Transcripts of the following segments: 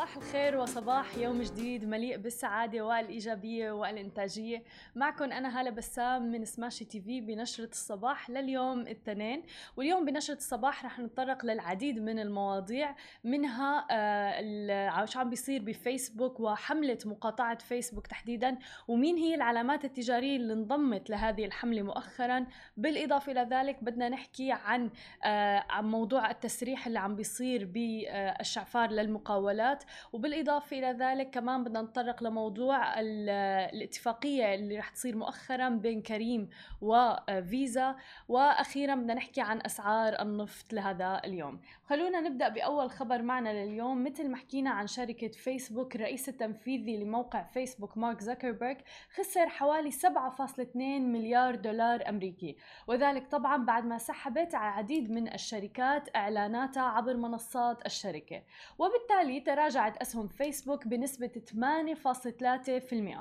صباح الخير وصباح يوم جديد مليء بالسعادة والإيجابية والإنتاجية. معكم أنا هالة بسام من سماشي تي في بنشرة الصباح لليوم الاثنين. واليوم بنشرة الصباح رح نتطرق للعديد من المواضيع منها آه شو عم بيصير بفيسبوك وحملة مقاطعة فيسبوك تحديدا ومين هي العلامات التجارية اللي انضمت لهذه الحملة مؤخرا. بالإضافة إلى ذلك بدنا نحكي عن آه عن موضوع التسريح اللي عم بيصير بالشعفار للمقاولات. وبالإضافة إلى ذلك كمان بدنا نتطرق لموضوع الاتفاقية اللي رح تصير مؤخرا بين كريم وفيزا. وأخيرا بدنا نحكي عن أسعار النفط لهذا اليوم. خلونا نبدأ بأول خبر معنا لليوم. مثل ما حكينا عن شركة فيسبوك الرئيس التنفيذي لموقع فيسبوك مارك زكربرج خسر حوالي 7.2 مليار دولار أمريكي. وذلك طبعا بعد ما سحبت العديد من الشركات إعلاناتها عبر منصات الشركة. وبالتالي تراجعت أسهم فيسبوك بنسبة 8.3%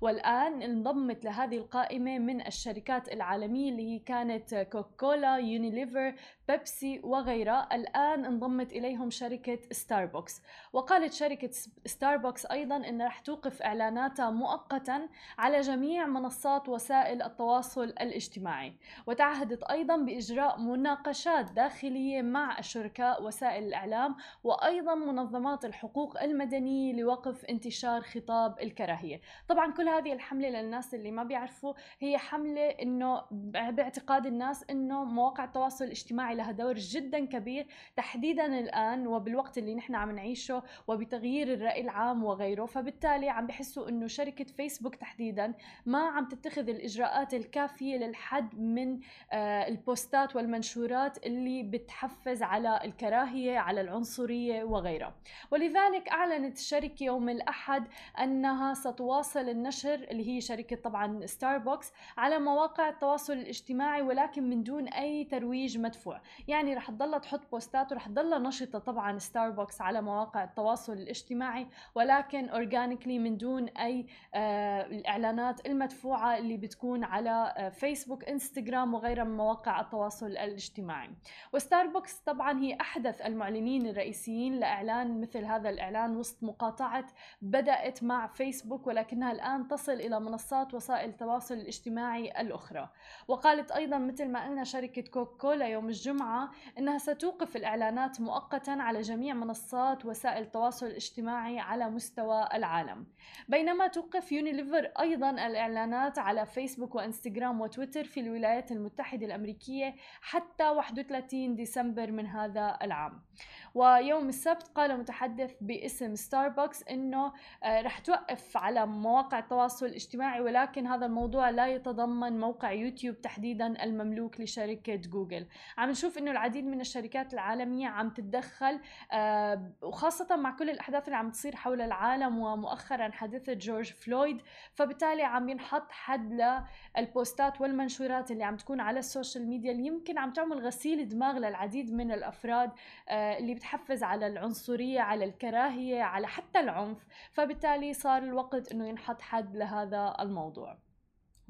والآن انضمت لهذه القائمة من الشركات العالمية اللي هي كانت كوكاكولا يونيليفر بيبسي وغيرها الآن انضمت إليهم شركة ستاربكس وقالت شركة ستاربكس أيضا أن رح توقف إعلاناتها مؤقتا على جميع منصات وسائل التواصل الاجتماعي. وتعهدت أيضا بإجراء مناقشات داخلية مع الشركاء وسائل الإعلام وأيضا منظمات الحقوق المدنية لوقف انتشار خطاب الكراهية. طبعا كل هذه الحملة للناس اللي ما بيعرفوا هي حملة أنه باعتقاد الناس أنه مواقع التواصل الاجتماعي لها دور جدا كبير تحديدا الآن وبالوقت اللي نحن عم نعيشه وبتغيير الرأي العام وغيره فبالتالي عم بحسوا أنه شركة فيسبوك تحديدا ما عم تتخذ الإجراءات الكافية للحد من آه البوستات والمنشورات اللي بتحفز على الكراهية على العنصرية وغيرها ولذلك أعلنت الشركة يوم الأحد أنها ستواصل النشر اللي هي شركة طبعا ستاربكس على مواقع التواصل الاجتماعي ولكن من دون أي ترويج مدفوع. يعني رح تضلها تحط بوستات ورح تضلها نشطة طبعا ستاربكس على مواقع التواصل الاجتماعي ولكن organically من دون أي آه الإعلانات المدفوعة اللي بتكون على آه فيسبوك انستغرام وغيرها من مواقع التواصل الاجتماعي. وستاربكس طبعا هي أحدث المعلنين الرئيسيين لإعلان مثل هذا الإعلان وسط مقاطعة بدأت مع فيسبوك ولكنها الآن تصل إلى منصات وسائل التواصل الاجتماعي الأخرى. وقالت أيضا مثل ما قلنا شركة كوكاكولا يوم الجمعة أنها ستوقف الإعلانات مؤقتا على جميع منصات وسائل التواصل الاجتماعي على مستوى العالم. بينما توقف يونيليفر أيضا الإعلانات على فيسبوك وإنستغرام وتويتر في الولايات المتحدة الأمريكية حتى 31 ديسمبر من هذا العام. ويوم السبت قال متحدث باسم ستاربكس إنه رح توقف على مواقع التواصل الاجتماعي ولكن هذا الموضوع لا يتضمن موقع يوتيوب تحديدا المملوك لشركة جوجل. عم نشوف إنه العديد من الشركات العالمية عم تتدخل وخاصة مع كل الأحداث اللي عم تصير حول العالم ومؤخرا حادثه جورج فلويد. فبالتالي عم ينحط حد لل posts ات والمنشورات اللي عم تكون على ال social media اللي يمكن عم تعمل غسيل دماغ للعديد من الأفراد اللي بتحفز على العنصرية على الكراهية على حتى العنف. فبالتالي صار الوقت إنه ينحط حد لهذا الموضوع.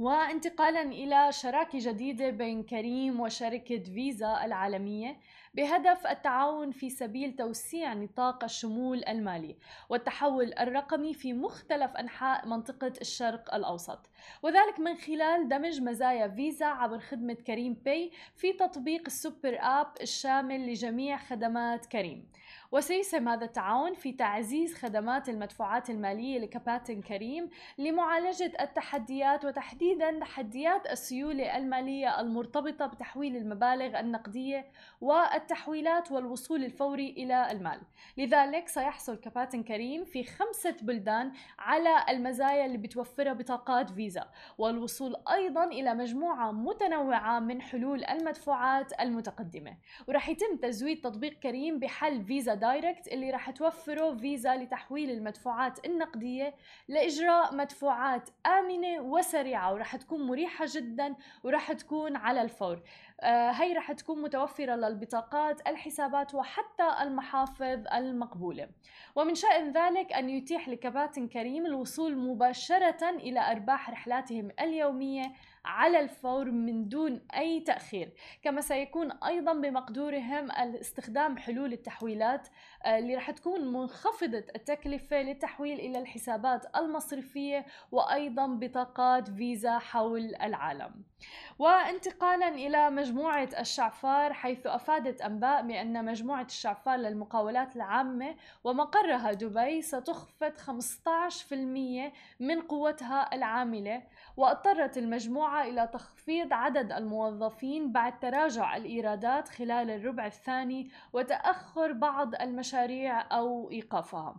وانتقالا إلى شراكه جديده بين كريم وشركة فيزا العالمية بهدف التعاون في سبيل توسيع نطاق الشمول المالي والتحول الرقمي في مختلف أنحاء منطقة الشرق الأوسط. وذلك من خلال دمج مزايا فيزا عبر خدمة Careem Pay في تطبيق ال super app الشامل لجميع خدمات كريم. وسيسهم هذا التعاون في تعزيز خدمات المدفوعات المالية لكباتن كريم لمعالجة التحديات وتحديدا تحديات السيولة المالية المرتبطة بتحويل المبالغ النقدية والتحويلات والوصول الفوري إلى المال. لذلك سيحصل كباتن كريم في خمسة بلدان على المزايا اللي بتوفرها بطاقات فيزا والوصول أيضا إلى مجموعة متنوعة من حلول المدفوعات المتقدمة. ورح يتم تزويد تطبيق كريم بحل Visa Direct اللي راح توفره فيزا لتحويل المدفوعات النقدية لإجراء مدفوعات آمنة وسريعة وراح تكون مريحة جدا وراح تكون على الفور. هي رح تكون متوفرة للبطاقات الحسابات وحتى المحافظ المقبولة. ومن شأن ذلك أن يتيح لكباتن كريم الوصول مباشرة إلى أرباح رحلاتهم اليومية على الفور من دون أي تأخير. كما سيكون أيضا بمقدورهم استخدام حلول التحويلات آه، اللي رح تكون منخفضة التكلفة للتحويل إلى الحسابات المصرفية وأيضا بطاقات فيزا حول العالم. وانتقالا إلى مجموعة الشعفار حيث أفادت أنباء بأن مجموعة الشعفار للمقاولات العامة ومقرها دبي ستخفض 15% من قوتها العاملة واضطرت المجموعة إلى تخفيض عدد الموظفين بعد تراجع الإيرادات خلال الربع الثاني وتأخر بعض المشاريع أو إيقافها.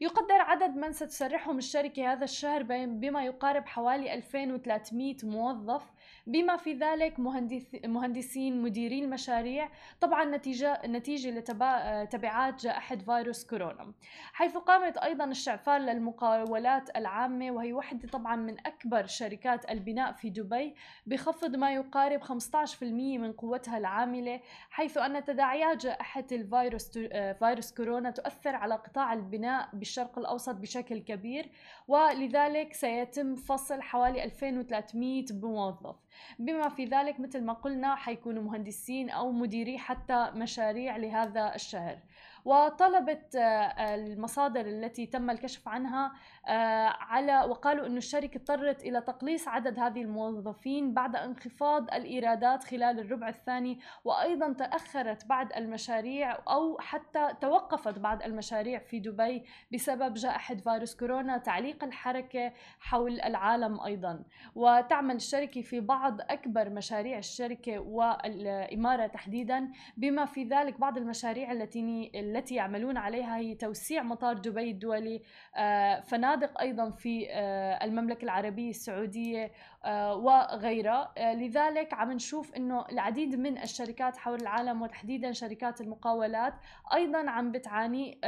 يقدر عدد من ستسرحهم الشركة هذا الشهر بما يقارب حوالي 2300 موظف بما في ذلك مهندس مهندسين مديري المشاريع طبعا نتيجة نتيجة لتبعات جائحة فيروس كورونا. حيث قامت أيضا الشعفار للمقاولات العامة وهي واحدة طبعا من أكبر شركات البناء في دبي بخفض ما يقارب 15% من قوتها العاملة حيث أن تداعيات جائحة الفيروس فيروس كورونا تؤثر على قطاع البناء بالشرق الأوسط بشكل كبير ولذلك سيتم فصل حوالي 2300 موظف. بما في ذلك مثل ما قلنا حيكونوا مهندسين أو مديري حتى مشاريع لهذا الشهر. وطلبت آه، المصادر التي تم الكشف عنها آه، على وقالوا أن الشركة اضطرت إلى تقليص عدد هذه الموظفين بعد انخفاض الإيرادات خلال الربع الثاني وأيضا تأخرت بعض المشاريع أو حتى توقفت بعض المشاريع في دبي بسبب جائحة فيروس كورونا تعليق الحركة حول العالم أيضا. وتعمل الشركة في بعض أكبر مشاريع الشركة والإمارة تحديدا بما في ذلك بعض المشاريع التي التي يعملون عليها هي توسيع مطار دبي الدولي آه، فنادق أيضا في آه، المملكة العربية السعودية آه، وغيرها. لذلك عم نشوف إنه العديد من الشركات حول العالم وتحديدا شركات المقاولات أيضا عم بتعاني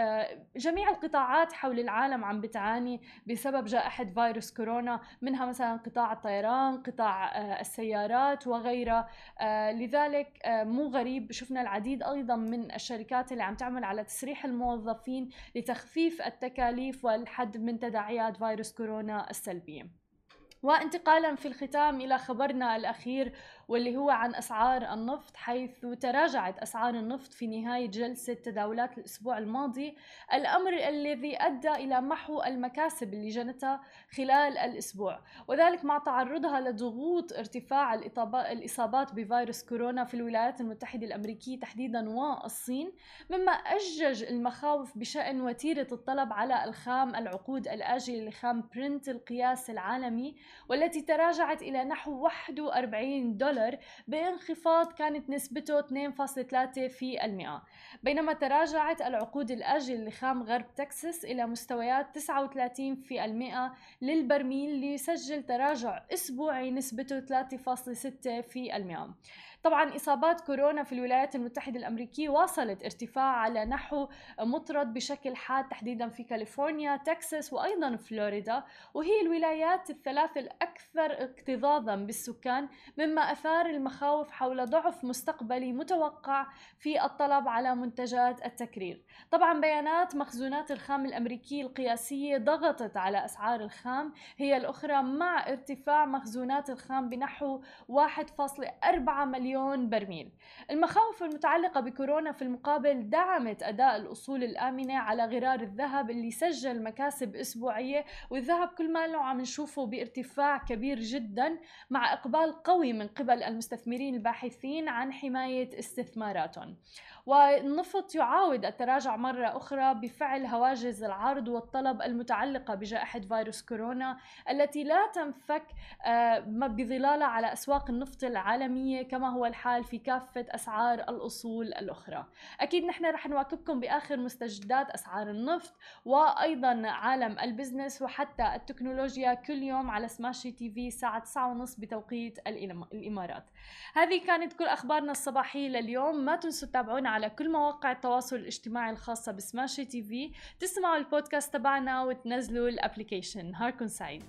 جميع القطاعات حول العالم عم بتعاني بسبب جائحة فيروس كورونا منها مثلا قطاع الطيران قطاع السيارات وغيرها. لذلك مو غريب شفنا العديد أيضا من الشركات اللي عم تعمل على تسريح الموظفين لتخفيف التكاليف والحد من تداعيات فيروس كورونا السلبية. وانتقالا في الختام إلى خبرنا الأخير واللي هو عن أسعار النفط حيث تراجعت أسعار النفط في نهاية جلسة تداولات الأسبوع الماضي. الأمر الذي أدى إلى محو المكاسب اللي جنتها خلال الأسبوع. وذلك مع تعرضها لضغوط ارتفاع الإصابات بفيروس كورونا في الولايات المتحدة الأمريكية تحديدا والصين مما أجج المخاوف بشأن وتيرة الطلب على الخام العقود الآجلة لخام برنت القياس العالمي والتي تراجعت إلى نحو 41 دولار دولار بانخفاض كانت نسبته 2.3 في المئة. بينما تراجعت العقود الآجل لخام غرب تكساس إلى مستويات 39 في المئة للبرميل ليسجل تراجع أسبوعي نسبته 3.6 في المئة. طبعا إصابات كورونا في الولايات المتحدة الأمريكية واصلت ارتفاع على نحو مطرد بشكل حاد تحديدا في كاليفورنيا تكساس وأيضا فلوريدا وهي الولايات الثلاث الأكثر اكتظاظا بالسكان مما أثار المخاوف حول ضعف مستقبلي متوقع في الطلب على منتجات التكرير. طبعا بيانات مخزونات الخام الأمريكية القياسية ضغطت على أسعار الخام هي الأخرى مع ارتفاع مخزونات الخام بنحو 1.4 مليون برميل. المخاوف المتعلقة بكورونا في المقابل دعمت أداء الأصول الآمنة على غرار الذهب اللي سجل مكاسب أسبوعية والذهب كل ما عم نشوفه بارتفاع كبير جدا مع إقبال قوي من قبل المستثمرين الباحثين عن حماية استثماراتهم. والنفط يعاود التراجع مرة أخرى بفعل هواجس العرض والطلب المتعلقة بجائحة فيروس كورونا التي لا تنفك آه، بظلالها على أسواق النفط العالمية كما هو الحال في كافة أسعار الأصول الأخرى. أكيد نحن رح نواكبكم بآخر مستجدات أسعار النفط وأيضا عالم ال business وحتى التكنولوجيا كل يوم على سماشي TV الساعة 9:30 بتوقيت الإمارات. هذه كانت كل أخبارنا الصباحية لليوم. ما تنسوا تتابعونا على كل مواقع التواصل الاجتماعي الخاصة بسماشي TV. تسمعوا البودكاست تبعنا وتنزلوا ال application. نهاركم سعيد.